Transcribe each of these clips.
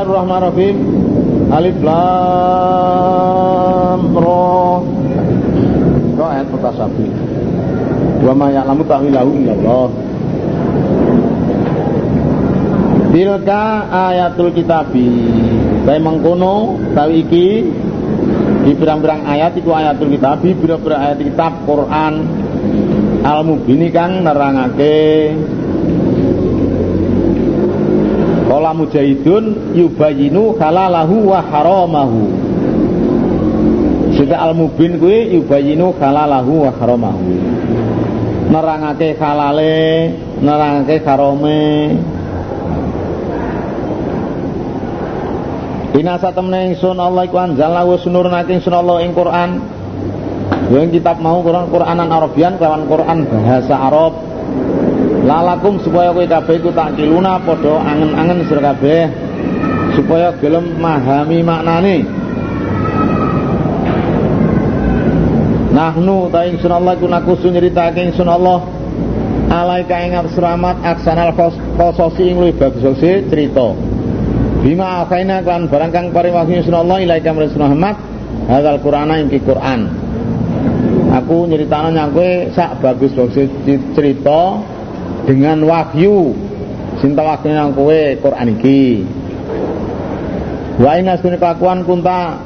Bismillahirrahmanirrahim. Alif Lam Ra. Kau ayat mutasabi. Wa ma ya'lamu ta'wilahu illallah. Tilka ayatul kitabi. Saya mengkono tawi iki di pirang-pirang ayat itu ayatul kitabi, pira-pira ayat kitab Quran al-mubini kang nerangake Kala mujahidun yubayinu halalahu wa haramahu. Sehingga al-mubin kuwi yubayinu halalahu wa haramahu. Nerangake halale, nerangake harame. Ina satemene ingsun Allah iku anzalna wa sunurnake ingsun Allah ing Quran. Yang kitab mau Quran Quranan Arabian kelawan Quran bahasa Arab lalakum supaya kowe kabeh iku tak kiluna padha angen-angen sira kabeh supaya gelem memahami maknane. Nahnu ta ingsun Allah iku nakusu nyritake ingsun Allah. Alaika ing selamat aksanal qasosi ing luwih bagus. Cerita. Bima akaina kan barang kang paring wahyu ingsun Allah ilaika Muhammad hadzal Qur'ana ing Quran. Aku nyeritano nyang kowe sak bagus-bagus cerita dengan wahyu. Sinta wahyu nang kowe Quran iki. Wa inna sunni kelakuan kunta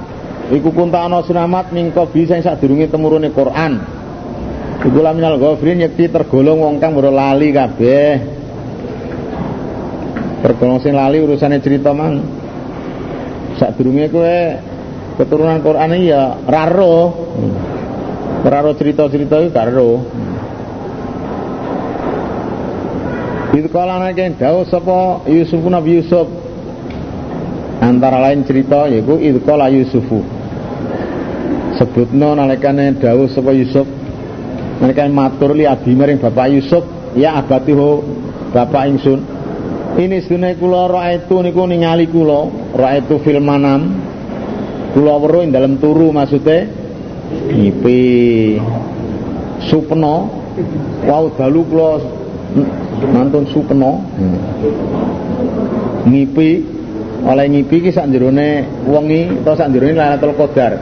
iku kunta ana sunamat mingko bisa sak durunge temurune Quran. Iku laminal ghafrin yakti tergolong wong kang ora lali kabeh. Tergolong sing lali urusane cerita mang. Sak durunge kowe keturunan Quran ya raro. Raro cerita-cerita iki karo Itu kala nake dawuh sapa Yusuf Nabi Yusuf. Antara lain cerita yaitu itu kala Yusufu. Sebutno nalikane dawuh sapa Yusuf. Nalikane matur li abi bapak Yusuf ya abatiho bapak ingsun. Ini sedune kula raaitu niku ningali kula raaitu fil manam. Kula weruh dalem turu maksude ngipi. Supno wau dalu kula mantun supeno hmm. ngipi. Oleh ngipi ki sak jerone wengi utawa sak jerone Lailatul Qadar.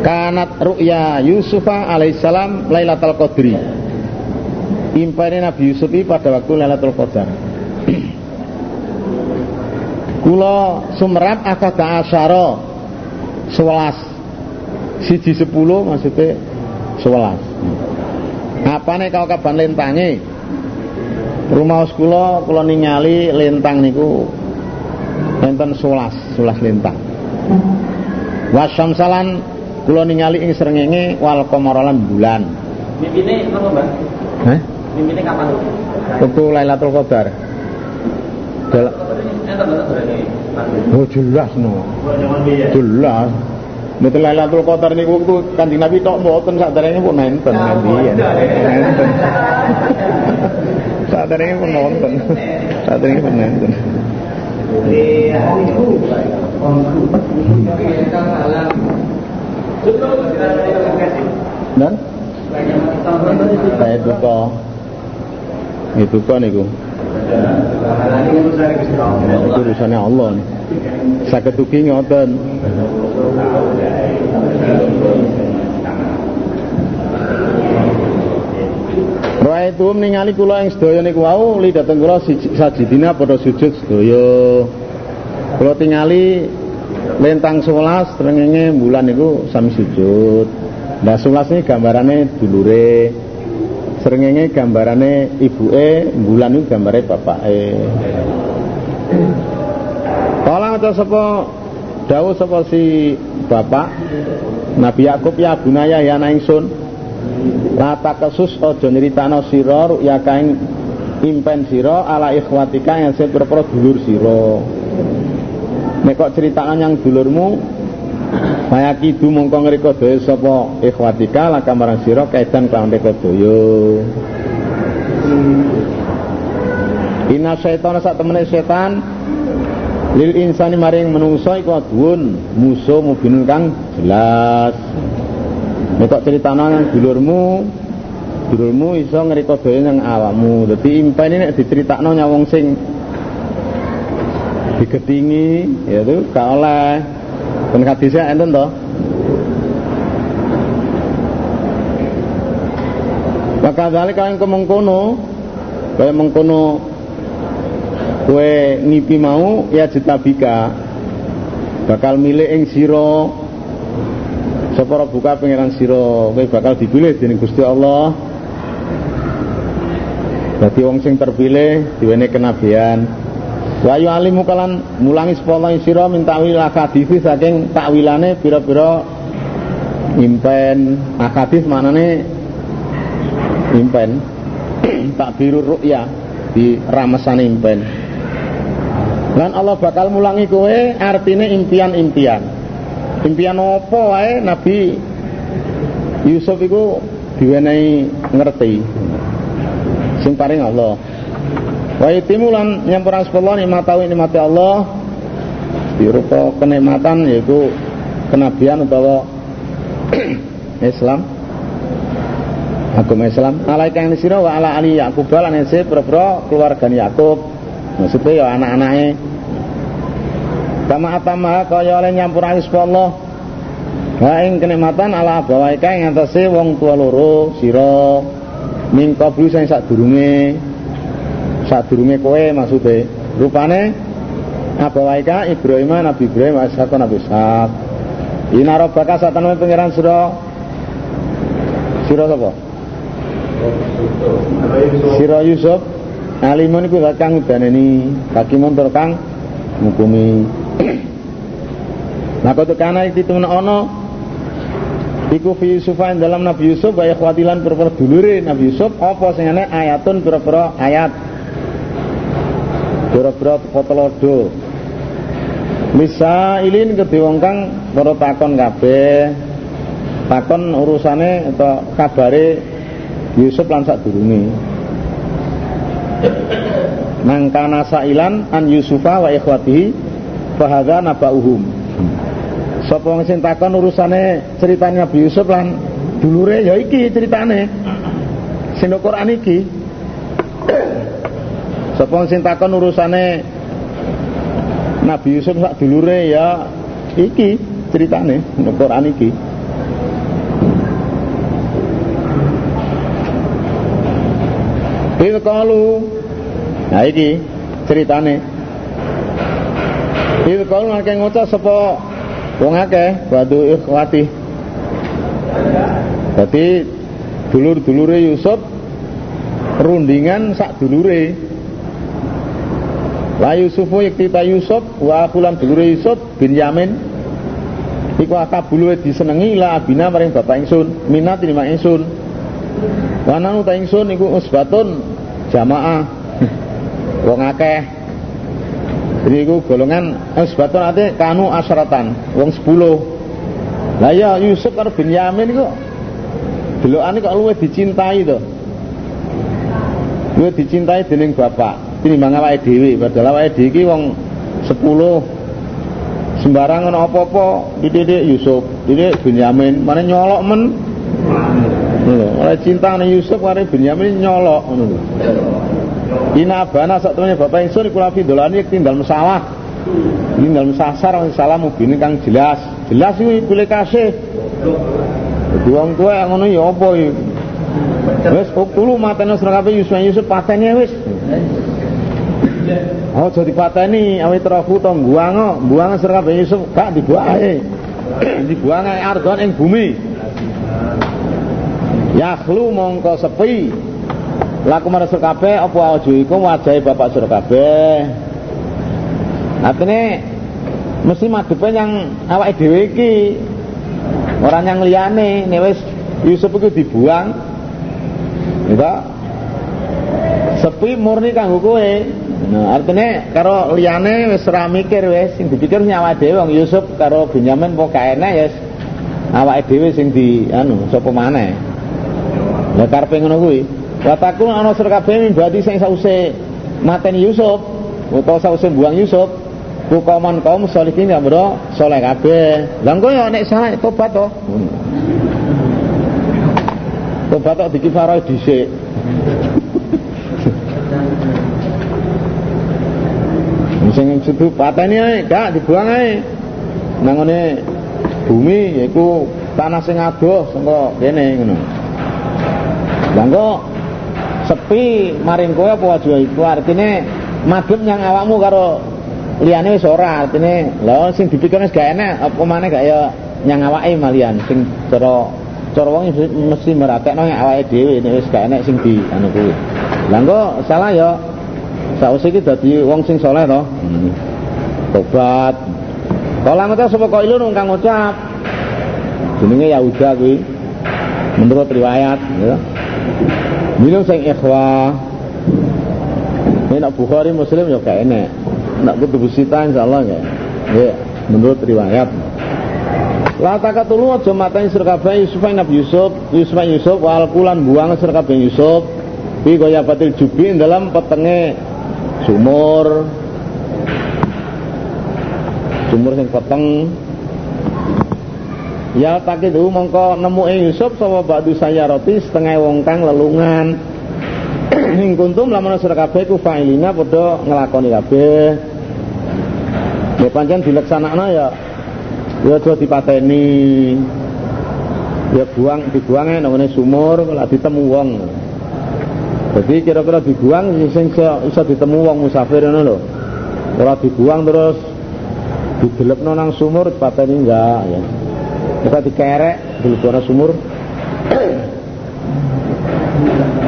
Kanat ru'ya Yusufa alaihissalam Lailatul Qadri. Impane Nabi Yusuf pada waktu Lailatul Qadar. Kula sumrat akada asyara sewelas. Siji sepuluh maksudnya sewelas apane kau kaban lentange rumah kula kula ningali lintang niku enten 11 11 lintang. Wasyamsalan kula ningali ing srengenge wal qamara lan bulan. Mimpine napa Mbak? Hah? mimpine kapan Tuku Lailatul Qadar. Dal Oh jelas no. Jelas Betul Lailatul Qadar niku waktu Kanjeng Nabi tok mboten saderenge pun nenten ngendi ya. Nenten. Saderenge pun nonton. Saderenge pun nenten. Dan saya duka itu kan niku itu urusannya Allah nih sakit tuki ngoten itu ningali kula yang sedaya niku wau li dateng kula sajidina padha sujud sedaya. Kula tingali lentang 11 trengenge bulan niku sami sujud. Nah 11 ini gambarane dulure. Srengenge gambarane ibuke, bulan niku gambare bapake. Kala maca sapa dawuh sapa si bapak Nabi Yakub ya bunaya ya ana ingsun Lata kesus aja nyritano sira ruya kaing impen ala ikhwatika yang sing pira dulur sira. Nek kok yang dulurmu Mayakidu mongko ngreka daya sapa ikhwatika laka marang sira kaidan kelawan reka daya. Inna syaitana sak setan lil insani maring menungso iku aduun musuh mubinun kang jelas nek critana nang dulurmu dulurmu iso ngreka daya nang awakmu. Dadi impene nek diceritakno nyawong sing digetingi ya itu gak oleh. Ben hadisnya enten toh? Maka dari kalian kemengkono kaya mengkono kue ngipi mau ya jetabika bakal milih ing sira sapa buka pangeran sira kowe bakal dipilih dening Gusti Allah. Dadi wong sing terpilih diwene kenabian. Wa yu alimu kalan mulangi sira minta wil hadis saking takwilane pira-pira impen. Akadis manane impen. Tak biru ru'ya di ramesan impen. Lan Allah bakal mulangi kowe artine impian-impian impian apa wae Nabi Yusuf itu diwenehi ngerti. Sing paring Allah. Wa yutimu lan nyampurang sepuluh nikmatawi nikmati Allah. Dirupa kenikmatan yaitu kenabian atau Islam. Agama Islam. Alaika yang sira wa ala ali Yakub lan ese keluarga Yakub maksudnya ya anak-anake kama atama kaya oleh nyampurake sapa Allah? Ha ing kenikmatan ala bawaika ing atase wong tua loro sira. Ning qablu sing sadurunge sadurunge kowe maksude. Rupane abawaika Ibrahim Nabi Ibrahim Ishaq Nabi Ishaq Ina robbaka satanwe pangeran sira. Sira sapa? Sira Yusuf. Alimun iku kang udaneni hakimun tur kang ngukumi. Kau kana iki temen ana iku fi Yusuf dalam Nabi Yusuf wa ikhwatilan pira dulure Nabi Yusuf apa sing ana ayatun pira-pira ayat. Pira-pira potolodo. Misa ilin wong kang para takon kabeh. Takon urusane atau kabare Yusuf lan sak durunge mangkana sailan an Yusufa wa ikhwatihi fahadha nabauhum sapa wong sing takon urusane ceritanya Nabi Yusuf lan dulure ya iki ceritane. Sing Quran iki. Sapa wong sing takon urusane Nabi Yusuf sak dulure ya iki ceritane Quran iki. Bil kalu Nah iki ceritane. Bil kalu ngake ngocok sapa wong akeh badu ikhwati. Jadi dulur-dulure Yusuf rundingan sak dulure. La Yusufu iktita Yusuf wa akulan dulure Yusuf bin Yamin. Iku akabulu disenengi la abina maring bapak ingsun minat ini mak ingsun Wana uta ingsun iku usbatun jamaah. Wong akeh. Jadi iku golongan usbatun ate kanu asratan, wong 10. Lah ya Yusuf karo Binyamin iku delokane kok luwih dicintai to. Luwih dicintai dening bapak tinimbang awake dhewe, padahal awake dhewe iki wong 10 sembarangan apa-apa dididik Yusuf, dididik Binyamin, mana nyolok men oleh cinta Yusuf kare Benyamin nyolok ngono lho. Ina bana sak temene bapak ingsun iku lafi dolani tinggal masalah. Tinggal sasar salah mubine kang jelas. Jelas iku boleh kasih. Wong tuwa ngono ya apa iki? Wis uktulu matene sira kabeh Yusuf Yusuf patene wis. Oh jadi pateni awit rofu to buang buang sira kabeh Yusuf gak dibuang ae. Dibuang ae argon ing bumi. Yakhlu mongko sepi laku marasuk kabeh apa iku wajahe bapak sira kabeh. Artine mesti madhepe yang awake dhewe iki. Yang liyane nek wis Yusuf iku dibuang ya sepi murni kanggo kowe. Nah artine karo liyane wis mikir wis. Sing dipikir nyawa dhewe wong Yusuf karo Benyamin kok kaene ya awake dhewe sing di anu sapa maneh? Lah karepe ngono. Wa takun ana sira kabeh mimbati sing sause mateni Yusuf utawa sause buang Yusuf ku kaum salihin ya bro saleh kabeh. Lah engko ya nek salah tobat to. Tobat tok dikifarah dhisik. sing situ pateni ae, gak dibuang ae. Nangone bumi yaiku tanah sing adoh saka kene ngono. Lah sepi maring kowe apa aja iku artine madhep nyang awakmu karo liyane wis ora artine lha sing dipikir wis gak enak apa maneh gak ya nyang awake malian sing cara cara wong mesti meratekno nek awake dhewe nek wis gak enak sing di anu kuwi. Lah kok salah ya sausé iki dadi wong sing saleh to. Hmm. Tobat. Kala mate sapa kok ilun kang ngucap. Jenenge Yahuda kuwi. Menurut riwayat ya. Minum sing ikhwah. Ini nak Bukhari Muslim ya kayak enek. Nak kutubu sita insyaallah ya. Ya, menurut riwayat. La takatulu aja mateni sira kabeh Yusuf Nabi Yusuf, Yusuf Yusuf wal kulan buang sira kabeh Yusuf. Fi kaya batil jubi dalam petenge sumur. Sumur sing peteng. Ya tak itu mongko nemu ing Yusuf sapa ba'du saya roti setengah wong kang lelungan. Ing kuntum lamun sira kabeh ku fa'ilina padha nglakoni kabeh. Ya pancen dileksanakno ya ya aja dipateni. Ya buang dibuange nang sumur lak ditemu wong. Jadi kira-kira dibuang sing iso ditemu wong musafir ngono lho. Ora dibuang terus didelepno nang sumur dipateni enggak ya. Kita dikerek dilebono sumur.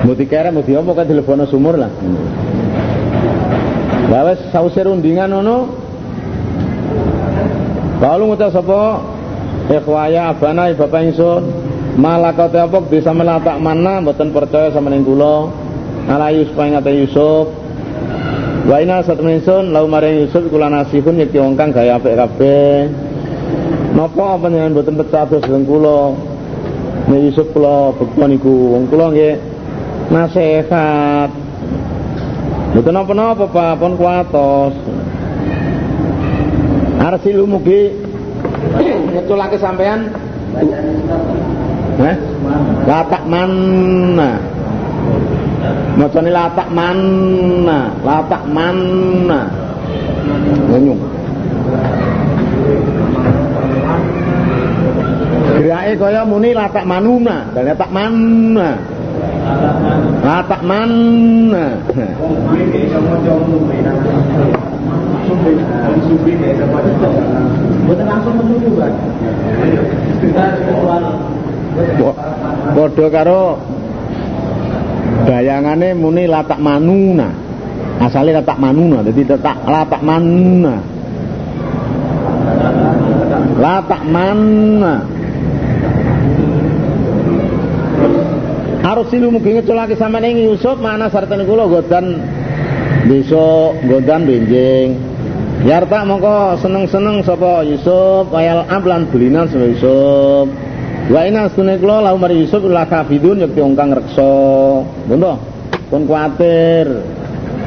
mau dikerek mau diopo kan dilebono sumur lah. Lah wis sause rundingan ngono. Kalau ngucap sapa? Ikhwaya abana bapak ingsun. Malakate apa? Bisa melatak mana? Mboten percaya sama ning kula. Ala Yusuf ing Yusuf. Wa ina satmensun lau maring Yusuf kula nasihun yekti wong kang gaya apik kabeh Napa panjenengan boten pecados dengan kula? Nek Yusuf kula bekon niku wong kula nggih nasihat. Boten napa-napa Pak, pun kuatos. Arsilu mugi ngeculake sampean Hah? Latak mana? Macane latak mana? Latak mana? Nganyung. Gerake kaya muni latak manuna, dan latak mana? Latak mana? Padha karo bayangane muni latak manuna. Asale latak manuna, dadi letak latak manuna. Latak mana? Arsilu mugi ngeculake sampean ing Yusuf mana sartene kula godan besok godan benjing. Yarta mongko seneng-seneng sapa Yusuf ayal ablan bulinan sapa Yusuf. Wa ina sunne kula lahu mari Yusuf la kafidun yekti wong kang reksa. Ngono pun kuatir.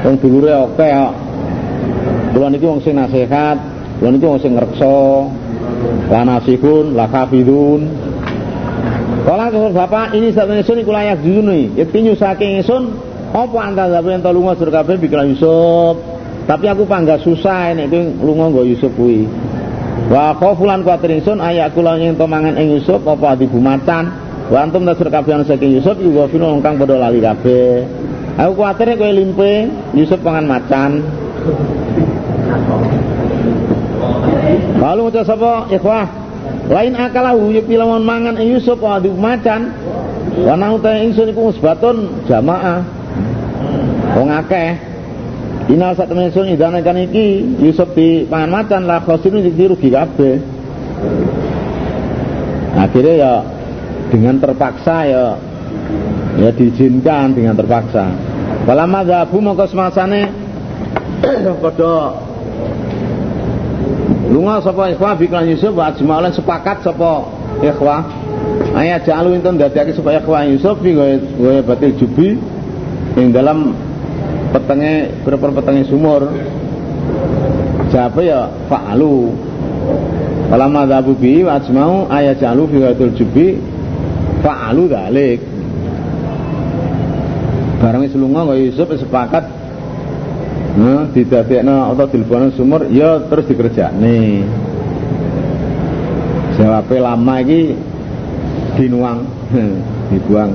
Wong dulure oke kok. Kula niki wong sing nasihat, kula niki wong sing. La nasihun, la kafidun. Kala kula bapak ini satene sun iku layak juzuni. Yekti nyusake ingsun apa anta zabe ento lunga sur kabeh bikla Yusuf. Tapi aku panggah susah nek kowe lunga nggo Yusuf kuwi. Wa khofulan kuatir ingsun ayak kula yen to mangan ing Yusuf apa dibu macan. Wa antum tasur kabeh ana saking Yusuf iku fino kang padha lali kabeh. Aku kuatir kowe limpe Yusuf pangan macan. Lalu ngucap sapa ikhwah lain akalahu yekti lamun mangan ing Yusuf wa macan. Wa nau ta ingsun iku musbatun jamaah. Wong akeh. Inal temen ingsun idane kan iki. Yusuf di pangan macan la khosinu iki rugi kabeh. Akhirnya ya dengan terpaksa ya ya diizinkan dengan terpaksa. Kala madhabu mongko semasane. Padha Lunga sapa ikhwah biklan Yusuf wa ajma'ulan sepakat sapa ikhwah. Ayat jalu itu ndadekake supaya ikhwah Yusuf iki gue batil jubi ing dalam petenge berapa petenge sumur. Jape ya fa'alu. Kala madhabu bi wa ajma'u ayat jalu fi batil jubi fa'alu dalik. Barang wis lunga kaya Yusuf sepakat Nah, didadekno atau dilebono sumur? Ya terus dikerjakne. Jawabe lama iki dinuang, dibuang.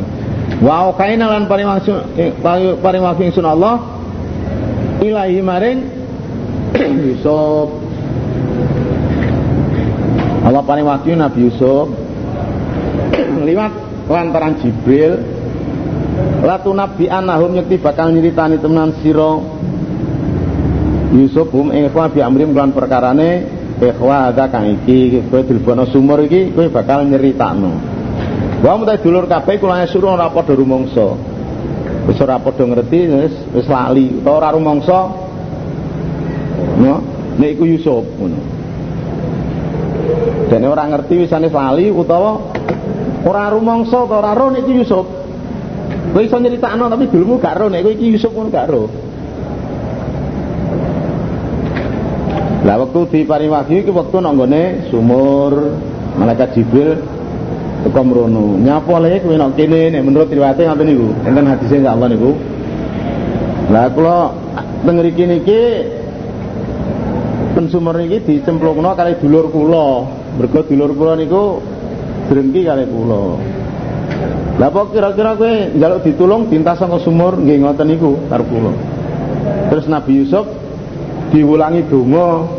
Wa kaina lan paring wangsul paring wangsul Allah ilahi maring Yusuf. Allah paling wahyu Nabi Yusuf. Liwat lantaran Jibril Latu Nabi anahum nyekti bakal nyiritani temenan siro Yusuf hum ikhwa bi amrim kelan perkarane ikhwa ada kang iki kowe dilbono sumur iki kowe bakal nyeritakno Wa mutai dulur kabeh kula suruh ora padha rumangsa wis ora padha ngerti wis wis lali utawa ora rumangsa no nek iku Yusuf ngono Dene ora ngerti wisane lali utawa ora rumangsa utawa ora ro nek iki Yusuf. Kowe iso nyeritakno tapi dulmu gak ro nek kowe Yusuf pun gak ro. Lah waktu di paring wahyu iki wektu nang sumur malaikat Jibril teko mrono. Nyapa le kowe nang kene nek menurut riwayate ngoten niku. Enten hadise insyaallah niku. Lah kula teng mriki niki pensumur niki dicemplungno kali dulur kula. Mergo dulur kula niku drengki kali kula. Lah apa kira-kira kowe njaluk ditulung dintas saka sumur nggih ngoten niku karo. Terus Nabi Yusuf diulangi donga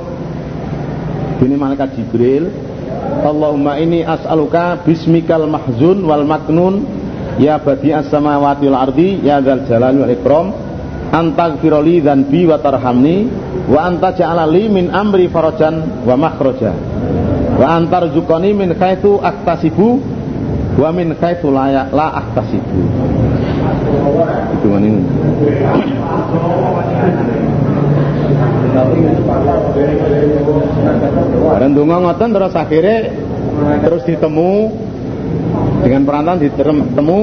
Dini malaikat Jibril Allahumma ini as'aluka bismikal mahzun wal maknun ya badi as-samawati wal ardi ya dzal jalali wal ikram antaghfirli dzanbi wa tarhamni wa anta ja'alali min amri farajan wa makhraja wa antar zukoni min kaitu aktasibu wa min kaitu la, la aktasibu. Itu mana ini Bareng donga ngoten terus akhirnya terus ditemu. Dengan perantan ditemu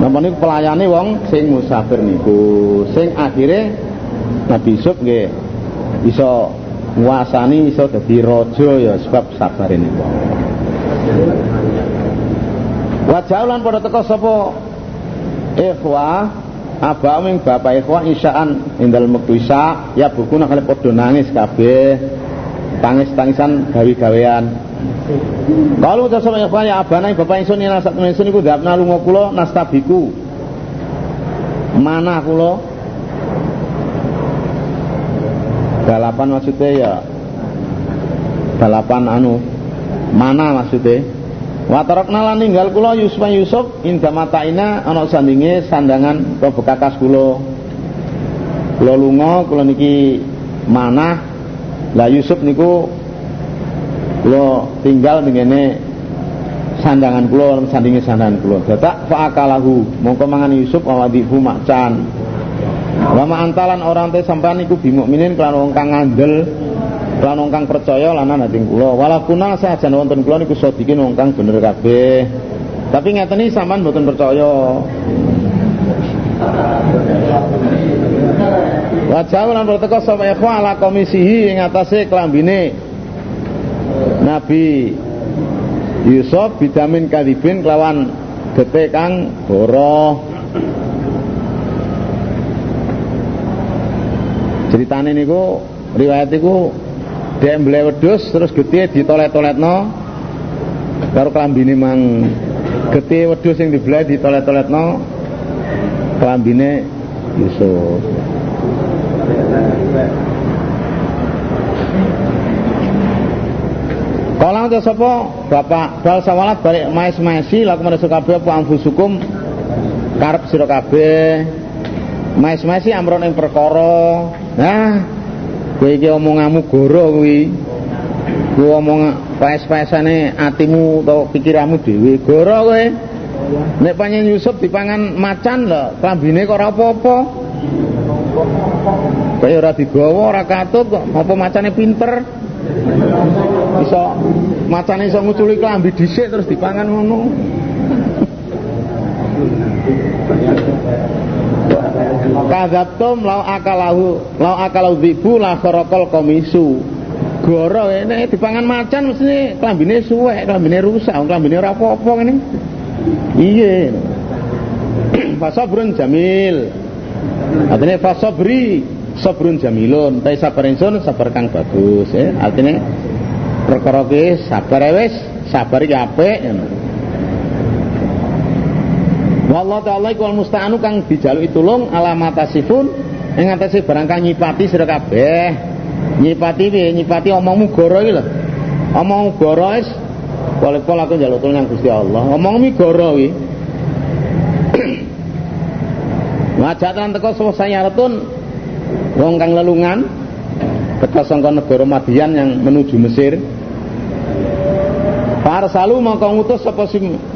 napa niku pelayane wong sing musafir niku. Sing akhirnya Nabi Yusuf nggih iso nguasani iso dadi raja ya sebab sabar ini. Wajah ulan pada teko sapa? Ikhwah abaming bapak ikhwah isyaan. Indal mektu ya buku nak kali padha nangis tangis-tangisan gawe-gawean. Kalau udah sama ikhwah ya abana bapak ingsun yen sak temen ingsun iku ndapna lunga kula nastabiku. Mana kula? Balapan maksudnya ya balapan anu mana maksudnya Watarokna lan ninggal kula Yusuf Yusuf inda mataina ana sandinge sandangan to bekakas kula. Kula lunga kula niki mana lah Yusuf niku kula tinggal ngene sandangan kula sandinge sandangan kula. Dadak fa akalahu mongko mangan Yusuf awadihu macan. Lama antalan orang teh sampean niku bimukminin kelan wong kang ngandel lan wong kang percaya lanan ati kula. Wala kunal sajan wonten kula niku sadikin wong bener kabeh. Tapi ngeten iki sampean mboten percaya. Wajah lan berteko sapa ikhwa ala komisihi ing atase klambine Nabi Yusuf bidamin kadibin kelawan gete kang boroh ceritane niku riwayat iku dia mbelai wedus terus getih ditolet-toletno. Karo klambine mang getih wedus yang dibelai ditolet-toletno klambine Yusuf Kalau ada sapa? Bapak bal sawalat balik mais-maisi laku menasu kabeh apa amfusukum karep sira kabeh. Mais-maisi amron ing perkara. Nah kowe iki omonganmu goro kuwi. Kowe omong paes-paesane atimu atau pikiranmu dhewe. Goro kowe. Nek panjen Yusuf dipangan macan lho klambine kok ora apa-apa. Kaya ora digawa ora katut kok. Apa macane pinter? Iso macane iso nguculi klambi dhisik terus dipangan ngono Kadzabtum lau akalahu lau akalau dzibu la kharaqal komisu. Goro ini dipangan macan mesti klambine suwek, klambine rusak, klambine ora apa-apa ngene. Iya. Fasabrun jamil. Artinya fasabri sabrun jamilun ta sabar sabar kang bagus ya artinya perkara sabar ya wis sabar iki apik Wallahu ta'ala iku musta'anu kang dijaluki tulung alamatasifun ing atase barang kang nyipati sira kabeh. Nyipati piye? Nyipati omongmu goro iki lho. Omongmu goro wis pol-pol aku njaluk tulung nang Gusti Allah. Omongmu goro iki. Wajatan teko sayaratun wong kang lelungan teko sangka negara Madian yang menuju Mesir. Farsalu mongko ngutus sapa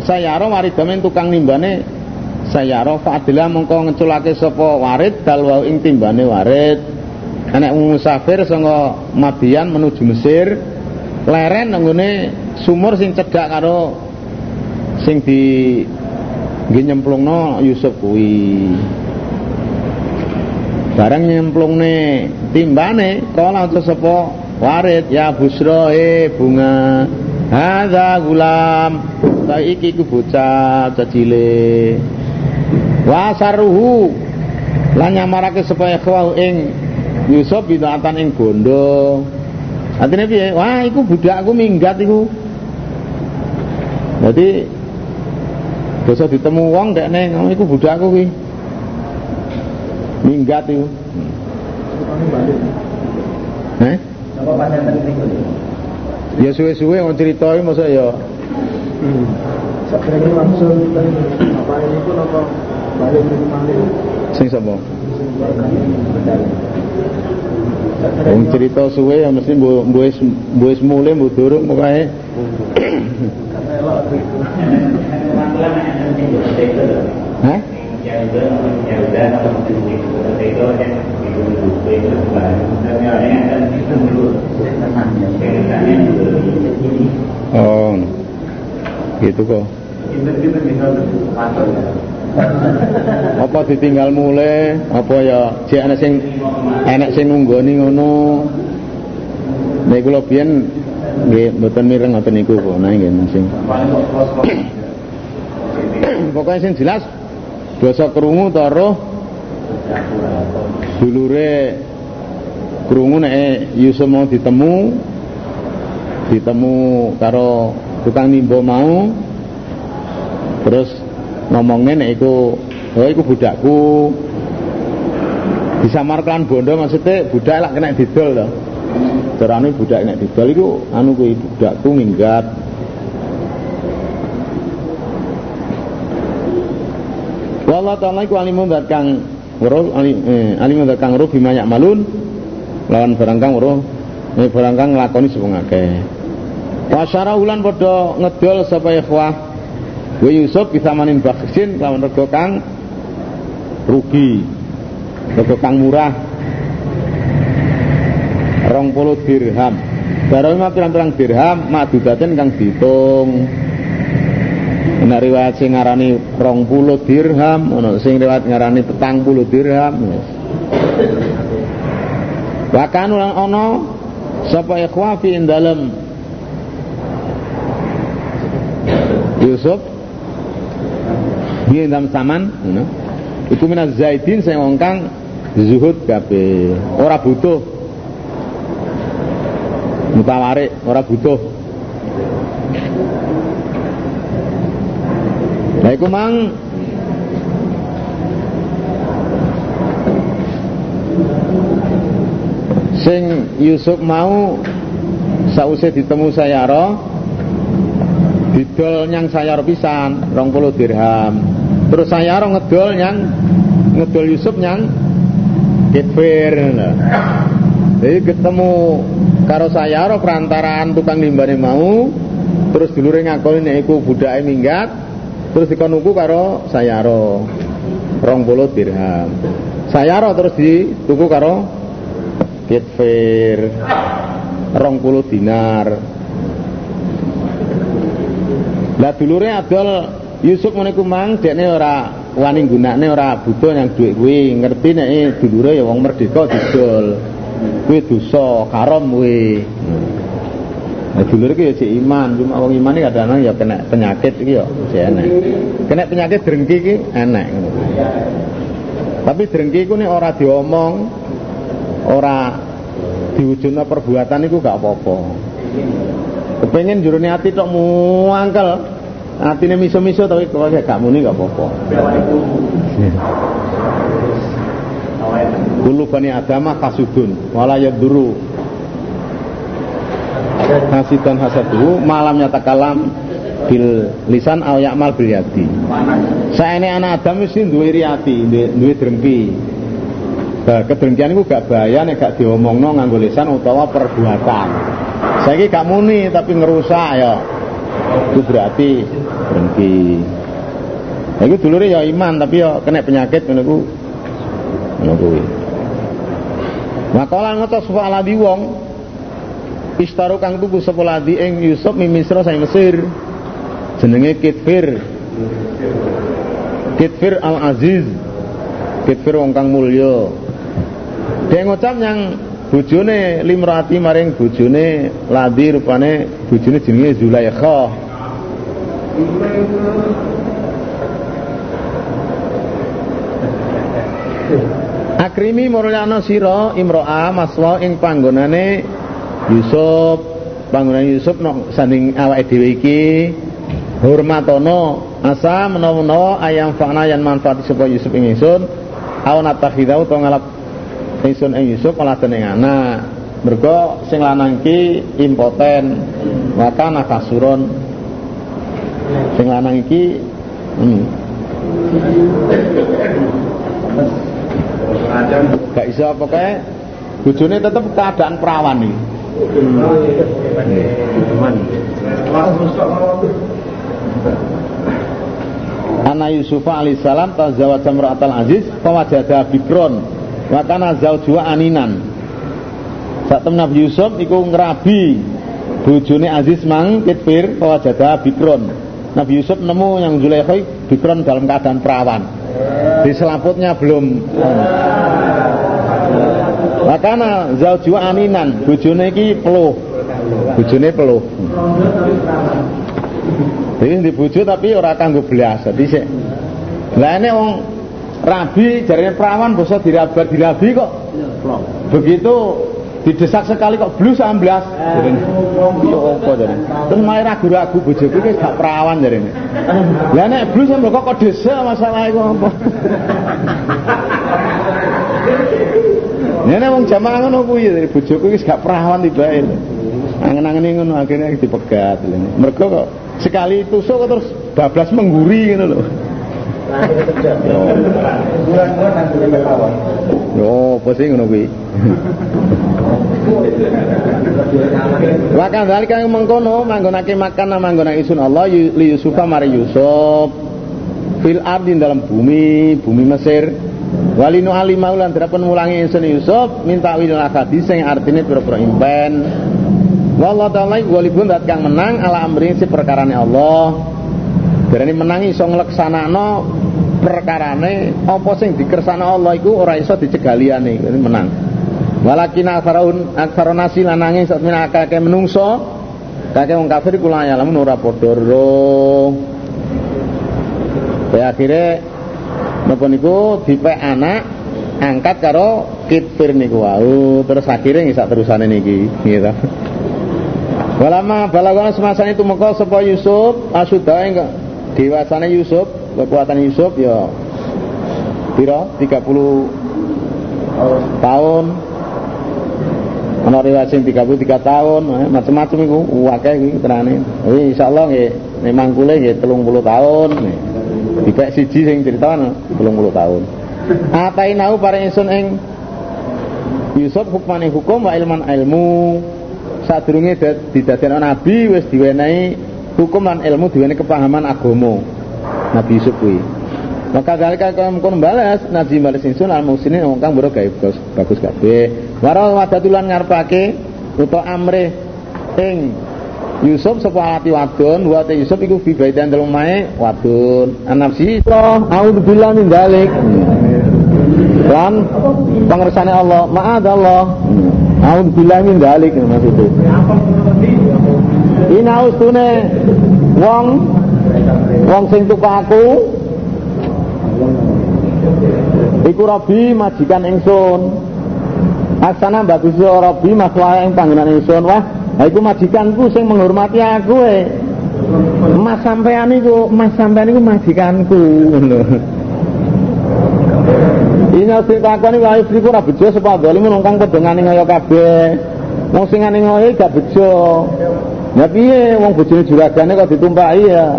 sayara waridamen tukang nimbane sayara fa'adila mongko ngeculake sapa warid dalwa ing timbane warid. Anak musafir saka Madian menuju Mesir leren nggone sumur sing cedhak karo sing di nggih nyemplungno Yusuf kuwi. Bareng nyemplungne timbane kala untuk sapa warid ya busra e bunga hadza gulam ta iki ku bocah cacile wasaruhu. Lan nyamarake supaya khawau ing Yusuf bidatan ing bondo artinya piye? Wah iku budakku minggat iku. Jadi dosa ditemu wong dekne ngono iku budakku kuwi. Minggat iku. Eh? Niku? Ya suwe-suwe wong cerita iki masa ya. Sebenarnya langsung apa ini pun apa? Sing sapa? Wong cerita suwe ya mesti mbu mbu wis mbu wis mulai mbu durung pokoke. Hah? Oh. Gitu kok. Apa ditinggal mulai, apa ya jek ana sing enek sing nunggoni ngono. Nek kula biyen nggih mboten mireng ngoten niku kok, nah nggih sing. Pokoknya sing jelas dosa krungu ta roh dulure krungu nek Yusuf mau ditemu ditemu karo tukang nimbo mau terus ngomongnya nek iku oh iku budakku. Disamarkan bondo maksudnya budak lah kena didol loh carane budak kena didol iku anu kuwi budakku minggat. Wallah ta'ala iku alimun dat kang weruh alimun dat kang malun lawan barang kang weruh eh barang kang nglakoni sapa ngakeh Wasyara ulan padha ngedol sapa ikhwah Wa Yusuf bisa manin baksin lawan rego kang rugi rego kang murah rong puluh dirham Barang mah pirang-pirang dirham madudaten kang ditung Ana riwayat sing ngarani 20 dirham, ana sing riwayat ngarani 40 dirham. Yes. Bahkan ulang ana sapa ikhwa fi dalem Yusuf dia dalam saman ngono. Iku minaz zaidin sing wong kang zuhud kabeh, ora butuh. Mutawarik, ora butuh. Nah iku mang. Sing Yusuf mau sause ditemu Sayara didol nyang Sayara pisan 20 dirham. Terus Sayara ngedol nyang ngedol Yusuf nyang Kitfir. Jadi ketemu karo Sayara perantaraan tukang limbane mau terus dulure ngakoni nek iku budake minggat terus dikon nuku karo rong puluh dirham sayaro terus dituku karo kitfir rong puluh dinar lah dulure adol Yusuf meniku mang dekne ora wani gunakne ora butuh yang duit kuwi ngerti nek dulure ya wong merdeka didol kuwi dosa karom kuwi Nah, dulur iki ya si iman, cuma wong iman iki kadang ya kena penyakit iki ya si enek. Kena penyakit drengki iki ngono. Tapi drengki iku nek ora diomong ora diwujudna perbuatan iku gak apa-apa. Kepengen jurune ati tok muangkel. Atine miso-miso tapi kalau gak muni gak apa-apa. Kulu bani adama kasudun wala yaduru hasidan hasadu malamnya takalam bil lisan aw ya'mal bil yadi. Saene anak Adam mesti duwe riati, duwe drengki. Nah, kedengkian iku gak bahaya nek gak diomongno nganggo lisan utawa perbuatan. Saiki gak muni tapi ngerusak ya. Itu berarti drengki. Nah, itu dulure ya iman tapi ya kena penyakit ngono ku. Ngono kuwi. Makalah ngotos sapa wong Istaru kang tuku sapa ladi ing Yusuf mi Misra sang Mesir. Jenenge Kitfir. Kitfir Al-Aziz. Kitfir wong kang mulya. Dia ngucap yang bojone limrati maring bojone ladi rupane bojone jenenge Zulaikha. Akrimi muryana sira imro'a maswa ing panggonane Yusuf. Panggonan Yusuf no sanding awake dhewe iki. Hormatono asa menawa-menawa ayam fa'na yang manfaat sapa Yusuf ing ingsun. Aw natakhidau to ngalap ingsun ing Yusuf malah anak. Mergo sing lanang iki impoten. Maka nakasuron. Sing lanang iki hmm. gak iso apa bojone tetep keadaan perawan nih Ana Yusuf alaihissalam tazawwaj jamra'atal aziz fawajada bikron wa kana zawjuha aninan. Sak Nabi Yusuf iku ngrabi bojone Aziz mang kitfir fawajada bikron. Nabi Yusuf nemu yang Zulaikha bikron dalam keadaan perawan. Di selaputnya belum Makana zauju aninan, bojone iki peluh. Bojone peluh. Jadi di bojo tapi ora kanggo belas. Dadi sik. Lah wong rabi jarine perawan basa dirabar dirabi kok. Begitu didesak sekali kok blus amblas. Yo apa jare. Terus main ragu-ragu bojoku iki gak perawan jarine. Lah nek blus kok kok desa masalah iku apa? Nek wong jamaah ngono kuwi dari bojoku wis gak perawan tibae. Angen-angene ngono akhirnya dipegat. Mergo kok sekali tusuk terus bablas mengguri ngono lho. Yo, apa sih ngono kuwi? Maka dari kang mengkono manggonake makan manggonake Allah li Yusufa mari Yusuf fil ardi dalam bumi, bumi Mesir Walinu alimau lan drapen mulangi insun Yusuf minta wilul akadi sing artine pira-pira impen. Wallahu ta'ala walibun dat kang menang ala amri si perkarane Allah. Berani menangi iso ngleksanakno perkarane apa sing dikersana Allah iku ora iso dicegaliane ini menang. Walakin aktharun aktharun nasi lanange sak min akake menungso kakek wong kafir kula ya lamun ora padha ro. akhirnya napa niku dipek anak angkat karo kitfir niku wau terus akhirnya ngisak terusane niki gitu Walama balagana semasa itu maka sapa Yusuf asudah enggak dewasane Yusuf kekuatan Yusuf ya pira 30 tahun ana riwayat sing 33 tahun eh, macam-macam iku akeh iki terane insyaallah nggih memang kule nggih 30 tahun. Dipek siji sing critakno 30 tahun. Atainahu para ingsun ing Yusuf hukmane hukum wa ilman ilmu. Sadurunge didadekno nabi wis diwenehi hukum lan ilmu diwenehi kepahaman agama. Nabi Yusuf kuwi. Maka dalika kau mengkon balas nabi balas insun al muslimin wong kang boro gawe bagus bagus kabeh. Waral wadatulan ngarepake utawa amre ing Yusuf sapa ati wadon wa Yusuf iku fi baidan dalem mae wadon anafsi auzubillah min dalik lan pangersane Allah ma'adallah auzubillah min dalik maksudnya Ina ustune wong wong sing tuku aku iku rabi majikan ingsun Aksana bagus Rabbi maslaha ing panggonan ingsun wah ha iku majikanku sing menghormati aku e. Mas sampean iku, mas sampean iku majikanku ngono. Ina sing takoni wae iku ora bejo sapa dolim nungkang padha ngani kaya kabeh. Wong sing ngoyo gak bejo. Ya piye wong bojone juragane kok ditumpaki ya.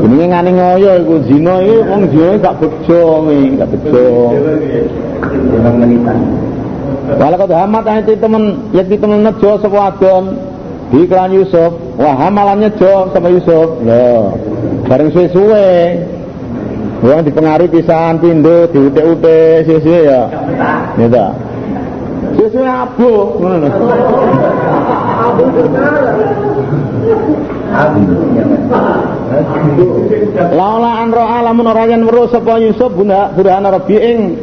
Jenenge ngani ngoyo iku zina iki wong zina gak bejo, gak bejo. Walau kau hamat ayat temen, ya temen nejo sapa adon di kelan Yusuf. Wah hamalannya jo sama Yusuf. Loh, bareng suwe-suwe. Wong dipengaruhi pisahan pindo, diute-ute, suwe-suwe ya. Ya ta. Suwe-suwe abu, ngono lho. Laula an ro'a lamun ora yen weruh sapa Yusuf bunda burhana rabbi ing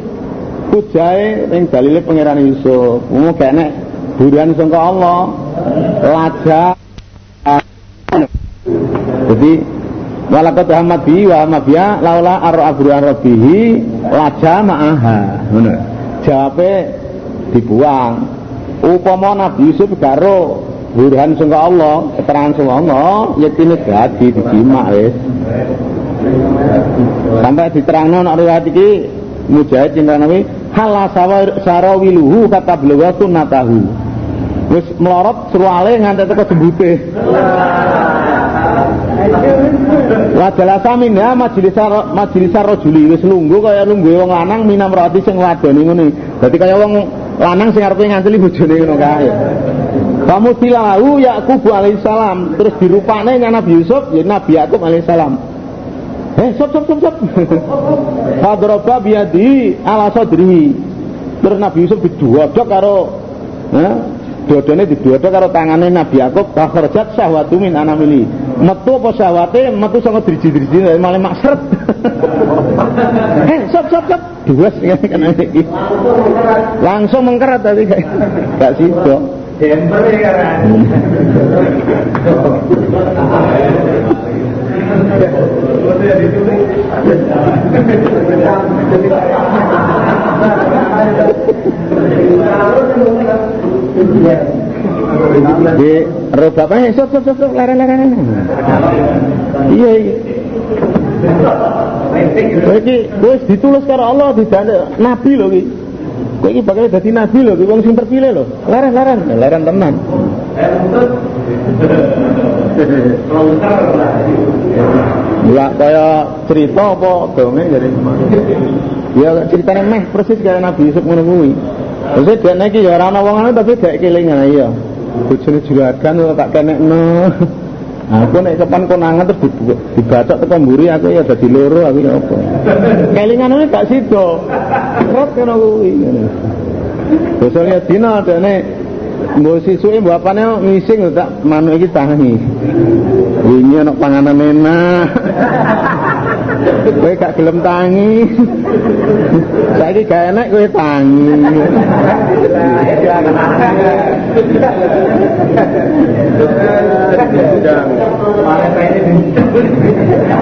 hujae ing dalile pangeran Yusuf. Ngono kene buruan sangka Allah. Laja Jadi walakat Muhammad bi wa mabia laula arra abruan rabbihi laja ma'aha. Ngono. Jawabe dibuang. Upama Nabi Yusuf karo burhan sangka Allah, keterangan sangka Allah, yektine dadi dijimak wis. Sampai diterangno nek riwayat iki Mujahid cinta Nabi hala sarawiluhu kata beliau sunnatahu wis melorot seruale nganti teko jembute Wa jalasa minha majelis majelis rajuli wis lungguh kaya lungguhe wong lanang minam roti sing wadoni ngene. Dadi kaya wong lanang sing arepe nganceli bojone ngono kae. Kamu tilahu Yakub alaihissalam terus dirupane Nabi Yusuf ya Nabi Yakub alaihissalam. Eh, sop sop sop sop. Fadroba biadi ala sadrihi. Terus Nabi Yusuf diduodok karo eh, dodone diduodok karo tangane Nabi Yakub fakhrajat syahwatu min anamili. Metu apa syahwate metu saka driji-driji malah maksret. eh, sop sop sop. Duas kan iki. Langsung mengkeret tadi gak sido. Demper ya kan. Di roda apa? Sok sok sok sok leren leren. Iya iya. Iki wis ditulis karo Allah didane nabi lho iki. Kowe iki bakal dadi nabi lho, wong sing terpilih lho. Leren leren, leren tenan. Ya kaya cerita apa dongeng jadi Ya ceritanya meh persis kaya Nabi Yusuf kuwi. Terus dia iki ya ora ana wong tapi gak kelingan iya. Bojone juragan tak kenekno. Aku nek kapan konangan terus dibacok teko mburi aku ya dadi loro aku ya apa. Kelingane gak sida. Rot kena kuwi. Besoknya dina dene Mbok sisuke bapakne ngising tak manuk iki tangi. Wingi ana panganan enak. Kowe gak gelem tangi. Saiki gak enak kowe tangi.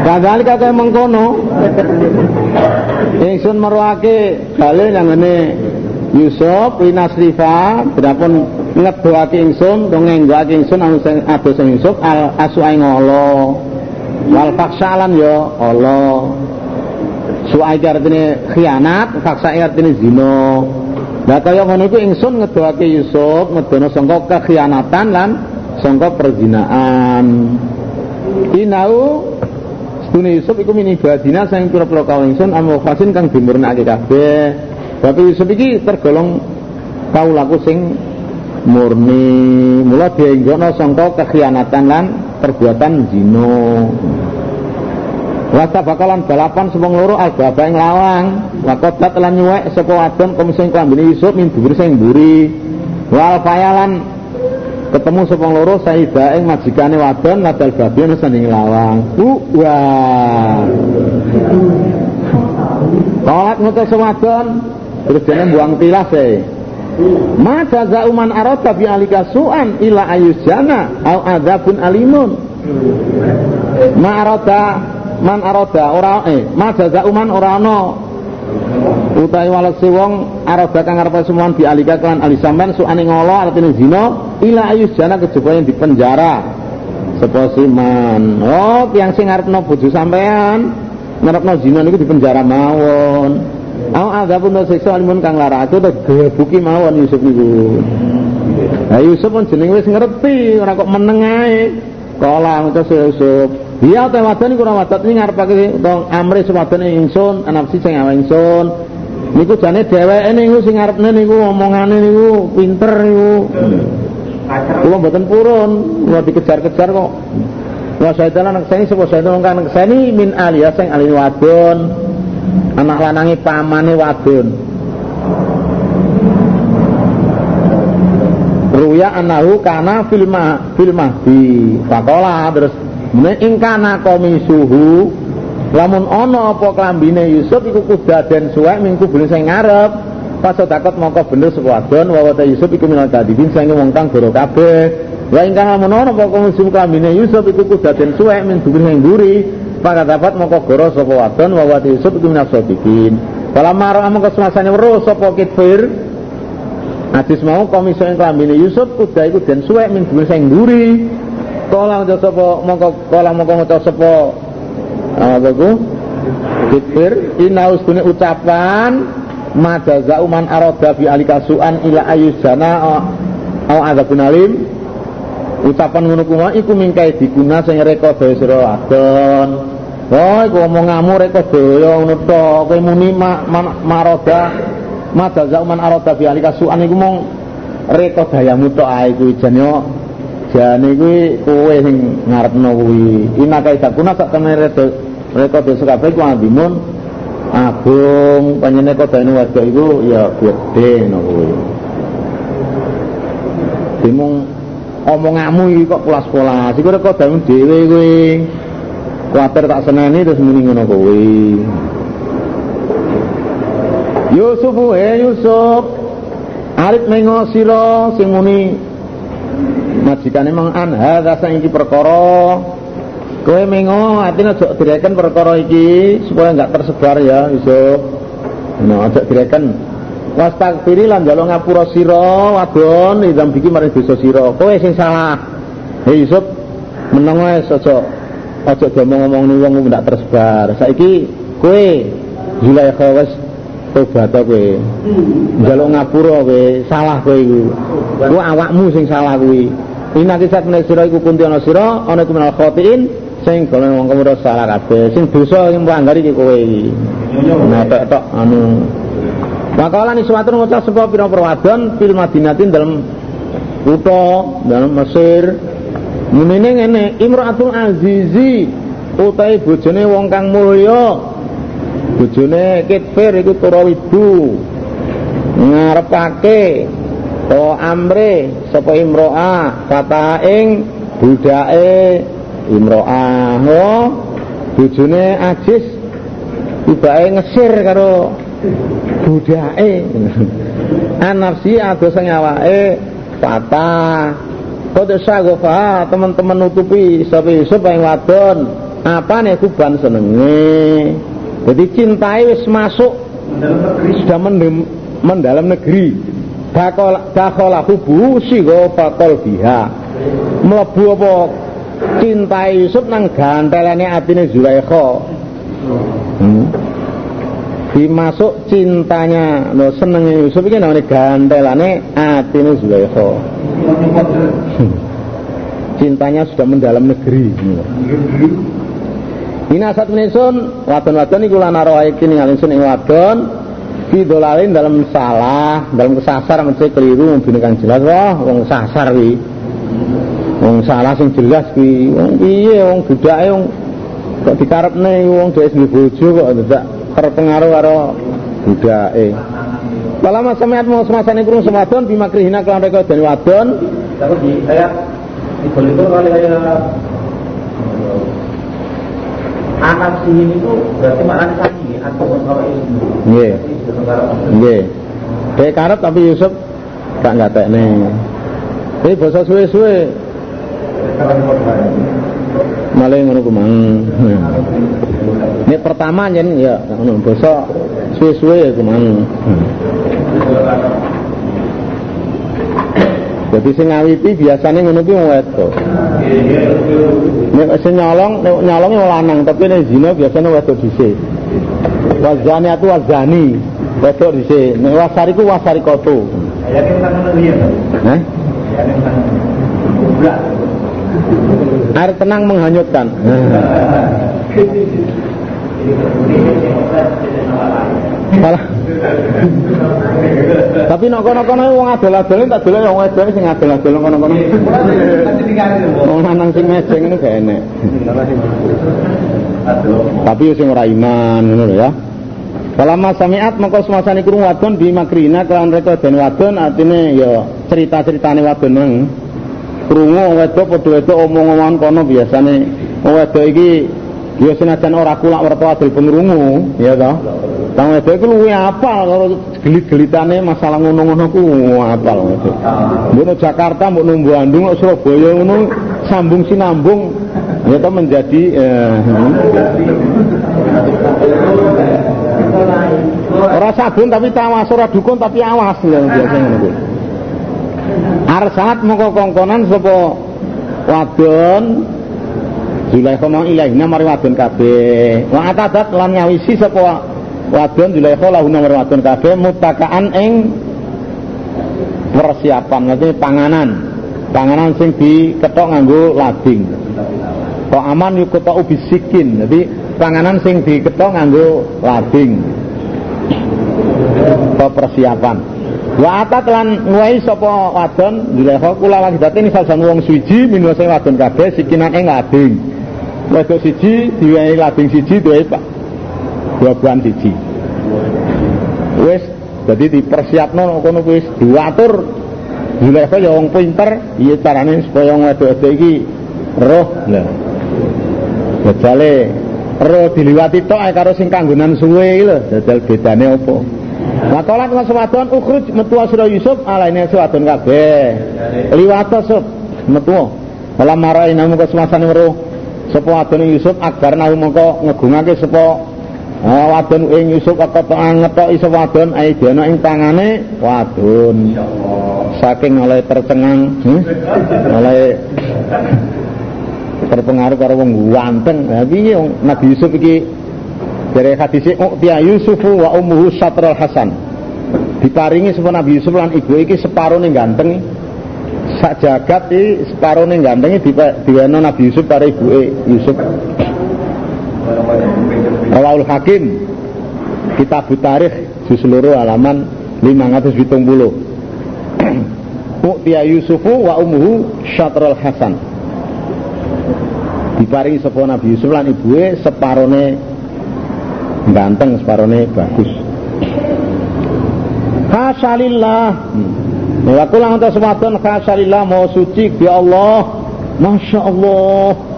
Kadali kate mengkono. Ingsun meruake bale nang ngene Yusuf winasrifa berapun ngedoake ingsun to ngenggake ingsun anu sing sing Yusuf al asuai ngolo wal faksalan ya Allah suai artine khianat faksa artine zina. Lah kaya ngono iku ingsun ngedoake Yusuf ngedono sangka kekhianatan lan sangka perzinaan. Inau Sedune Yusuf iku mini badina sing pira-pira kaum ingsun amu fasin kang dimurnake kabeh. Bapak Yusuf iki tergolong kaulaku sing murni. Mula dienggono sangka kekhianatan lan perbuatan zina Wasta bakalan balapan sepung loro albaba ing lawang. Wakodat lan nyuwek sapa wadon komising klambine Yusuf min dhuwur sing mburi. Wal fayalan ketemu sepung loro saida ing majikane wadon ladal babi ana sanding lawang. Wah Tolak ngutus wadon terus dia buang tilas eh Ma jaza'u man bi alika su'an ila ayusjana au adzabun alimun. Ma arada man arada ora eh ma jaza'u man ora ana utawi walese wong arada kang arep semuan dialika kelan ali sampean suane ngolo artine zina ila ayus jana kejaba yang dipenjara sapa siman oh tiyang sing arepno bojo sampean ngarepno zina niku dipenjara mawon Au azabun siksa alimun kang larake to gebuki mawon Yusuf niku. Nah Yusuf pun jeneng wis ngerti ora kok meneng ae. Kala Yusuf. Iya teh wadon iku ora wadon iki ngarepake to amri sewadon ingsun anapsi sing awe ingsun. Niku jane dheweke niku sing ngarepne niku omongane niku pinter niku. Kula mboten purun, kula dikejar-kejar kok. Wa syaitan anak saya sapa syaitan kang seni min aliyah sing alin wadon. Anak lanangi pamane wadon. Ruya anahu kana filma filma di Pakola terus Mene ing kana komisuhu lamun ana apa klambine Yusuf iku kudaden suwek minggu kubule sing ngarep. Pas sedakot mongko bener sapa wadon wa Yusuf iku minal kadibin sing wong kang goro kabeh. Wa ing kana lamun ana apa komisuhu klambine Yusuf iku kudaden suwek ming kubule sing mburi Maka dapat mongko goro sapa wadon wa wa Yusuf iku minal sadiqin Kala maro amung kesemasane weruh sapa kitfir Hadis mau komisi yang kelambine Yusuf udah iku den suwek ming dhuwur sing mburi Kala ngucap sapa mongko kala mongko ngucap sapa apa ku? Dikir inaus dunia ucapan majaza uman aroda bi alikasuan ila ayusana au adzabun alim. Ucapan ngono kuwi iku mingkai diguna sing reka daya sira wadon. Oh, iku omonganmu reka daya ngono to, kowe muni ma, ma, maroda majaza uman aroda bi alikasuan iku mong reka dayamu tok ae kuwi jane jane kuwi kowe sing ngarepno kuwi. Inakai dakuna sak temene mereka desa kabeh ku andimun agung panjenengan kodane wadok iku ya gede ngono kuwi. Dimung omonganmu iki kok pulas-pulas iku rek kodane dhewe kuwi. Kuwatir tak seneni terus muni ngono kuwi. Yusuf eh Yusuf. Arif mengo sira sing muni majikane mang an hadza sing iki perkara? Kowe mengo atine aja direken perkara iki supaya enggak tersebar ya Yusuf nah aja direken. Wastagfiri lan jalo ngapura sira wadon idam biki maring dosa sira. Kowe sing salah. Hei Yusuf meneng wae aja. Aja ngomong-ngomong wong ndak tersebar. Saiki kowe Zulaikha wis tobat kowe. Njaluk ngapura kowe salah kowe iku. Kowe awakmu sing salah kuwi Ina kisah menek sira iku kunti ana sira ana iku menal khotiin sing golongan wong kemura salah kabeh sing dosa sing melanggar iki kowe nah anu Makalah ni suatu ngucap sebuah pira perwadon fil Madinatin dalam kutha dalam Mesir. Munine ngene, Imraatul Azizi utahe bojone wong kang mulya. Bojone Kitfir iku Turawidu. Ngarepake o amre sapa imroa kata ing budake imroa. Ho bojone Ajis tibake ngesir karo budake. Anafsi ados sing awake patah. Kode sagofa teman-teman nutupi sapa Yusuf yang wadon apa nih kuban senenge? Jadi cintai wis masuk sudah mendalam negeri dakola hubu sigo bakol biha. Melebu apa cintai Yusuf nang gantelane atine Zulaikha. Hmm. Dimasuk cintanya no seneng Yusuf iki namanya gandelane atine Zulaikha. Cintanya sudah mendalam negeri. Ini asat menisun wadon-wadon iku lan arwah iki ningali sun ing wadon bidolalin dalam salah dalam kesasar mesti keliru mungkin kan jelas wah wong sasar wi wong salah sing jelas kuwi wong piye wong budake wong kok dikarepne wong dhewe sing bojo kok tidak terpengaruh karo budake. Masa mayat mau semasane kurung semadon bimakrihina kelan reka dan wadon. Tapi di ayat itu kali kayak anak sihir itu berarti maknanya Nggih. Nggih. Kayak karep tapi Yusuf gak ngatekne. Ini basa suwe-suwe. Malah ngono ku mang. Ini pertama jen ya ngono basa suwe-suwe ya ke mana. Jadi sing ngawiti biasanya ngono wong wedok. Nek sing nyolong, nek nyolong wong lanang, tapi nek zina biasanya wedok dhisik. Wazani atu wazani, wedok dhisik. Nek wasari ku wasari koto. Ya kan kan ngono ya. Hah? Ya kan kan. Air tenang menghanyutkan. Malah Tapi nek kono-kono wong adol-adol tak dolek wong wedok sing adol-adol kono-kono. Wong lanang sing mejeng ngono gak enek. Tapi yo sing ora iman ngono ya. Kalama samiat mengko semasane krungu wadon bi makrina kelawan reka den wadon artine ya cerita-ceritane wadon nang krungu wedok padha wedok omong-omongan kono biasane wedok iki ya senajan ora kulak werta adil pengrungu ya toh. Wong wedok iku luwe apal karo gelit-gelitane masalah ngono-ngono ku apal wedok. Mbok Jakarta, mbok Bandung, mbok Surabaya ngono sambung sinambung ya menjadi eh, Ora sabun tapi tawas, ora dukun tapi awas lho biasa ngono kuwi. Arsalat mongko kongkonan sapa wadon Zulaikha mau ilahina mari wadon kabeh. Wa atadat lan nyawisi sapa wadon Zulaikha lahu mari wadon kabeh mutakaan ing persiapan nanti panganan. Panganan sing diketok nganggo lading. Kok aman yuk ketok bisikin. Jadi panganan sing diketok nganggo lading. Kok persiapan. Wa atat lan nuwai sapa wadon Zulaikha kula dadi ini salah wong suci minus sing wadon kabeh sikinan ing lading. Wedok siji diwenehi lading siji duwe Bulan siji. Wis dadi dipersiapno kono wis diatur Zulaikha ya wong pinter, iya carane supaya wong wedok-wedok iki roh lho. Jajale roh diliwati tok ae karo sing kanggonan suwe iki lho, jajal bedane opo. Makalat mas wadon ukhruj metu sira Yusuf alaine wadon kabeh. Liwat sub metu. Kala marai namu kesemasane weruh sapa wadon Yusuf akbar nahu mongko ngegungake sapa wadon ing Yusuf kok ngetoki sapa wadon ai dene ing tangane wadon. Saking oleh tercengang, hmm? oleh terpengaruh karo wong ganteng. Lah piye Nabi Yusuf iki dari hadis Uqtiya Yusufu wa ummuhu Satrul Hasan. Diparingi sapa Nabi Yusuf lan ibu iki separone ganteng. Sak jagat iki separone ganteng diweno Nabi Yusuf karo ibuke Yusuf. Rawahul Hakim Kitab Tarikh juz loro halaman 570. Uqtiya Yusufu wa ummuhu Syatrul Hasan. Diparingi sapa Nabi Yusuf lan ibuke separone ganteng, separone bagus. Hasalillah. Wa kula anta semadon hasalillah mau suci bi Allah. Masya Allah.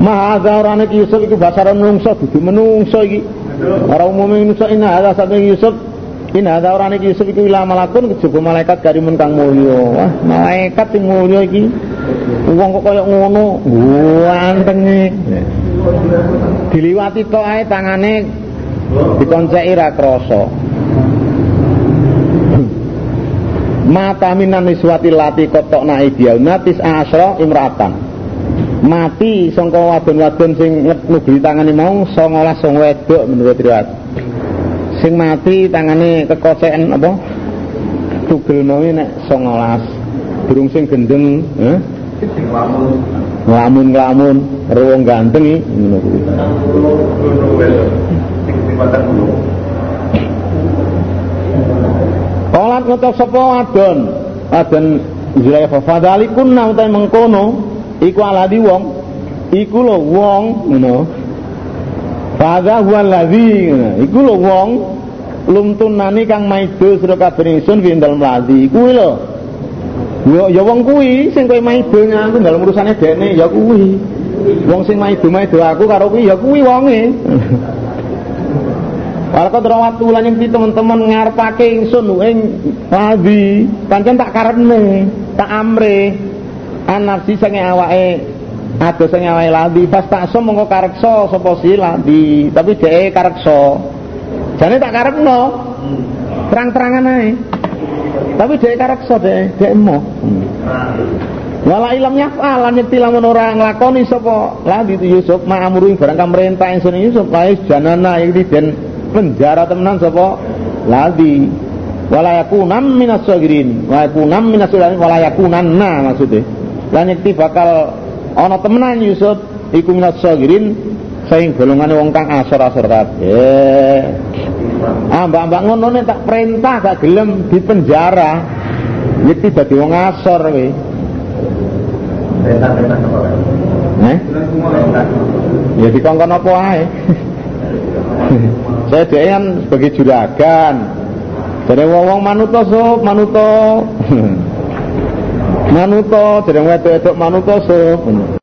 Maha azharane Yusuf iku basara menungso dudu menungso iki. Ora umume menungso inna hadza saking Yusuf Inna hadza ora niki Yusuf iku ila malakun kejaba malaikat karimun kang mulya. Wah, malaikat sing mulya iki. Wong kok kaya ngono, gantenge. Diliwati tok ae tangane dikonceki ra. Mata minan niswati lati kotok na idiauna tis asra imratan. Mati sangka wadon-wadon sing nugri tangane mau 19 wong wedok menurut riwayat. Sing mati tangane kekoseken apa? Tugel mau nek 19. Burung sing gendeng, eh? Nglamun-nglamun, ruwong ganteng ngono kuwi. Kalat ngucap sapa wadon Wadon Zulaikha Fadhalikun nautai mengkono Iku aladi wong Iku lo wong ngono. Fadha huwa alladhi Iku lo wong Lumtunani kang maido sira kabeh ingsun fi dalem ladi Kuwi lho Ya ya wong kuwi sing kowe maido aku dalam urusane dekne ya kuwi. Wong sing maido-maido aku karo kuwi ya kuwi wonge. Walakad rawat ulan yang teman-teman ngarepake ingsun ing wadi pancen tak karepne tak amre anafsi sange awake ada sange awake ladi pas tak so mongko kareksa sapa si ladi tapi dhek kareksa Jane tak karepno. Terang-terangan ae. Tapi dhek kareksa dhek, dhek emo. Wala ilam yaf'al lan nyekti lamun ora nglakoni sapa Yusuf ma'amuru barang kamerintah ingsun Yusuf lae janana iki den penjara temenan sapa ladi wala yakunam minas sagirin wa yakunam minas sagirin wala maksudnya lan nyekti bakal ana temenan Yusuf iku minas sagirin saing golongane wong kang asor-asor kabeh ah mbak-mbak ngono tak perintah gak gelem di penjara nyekti dadi wong asor kowe Perintah-perintah apa? Eh? Ya dikongkon apa ae. Saya dia kan sebagai juragan. Jadi wong-wong manuto sup, manuto. manuto, jadi wedok-wedok manuto sup.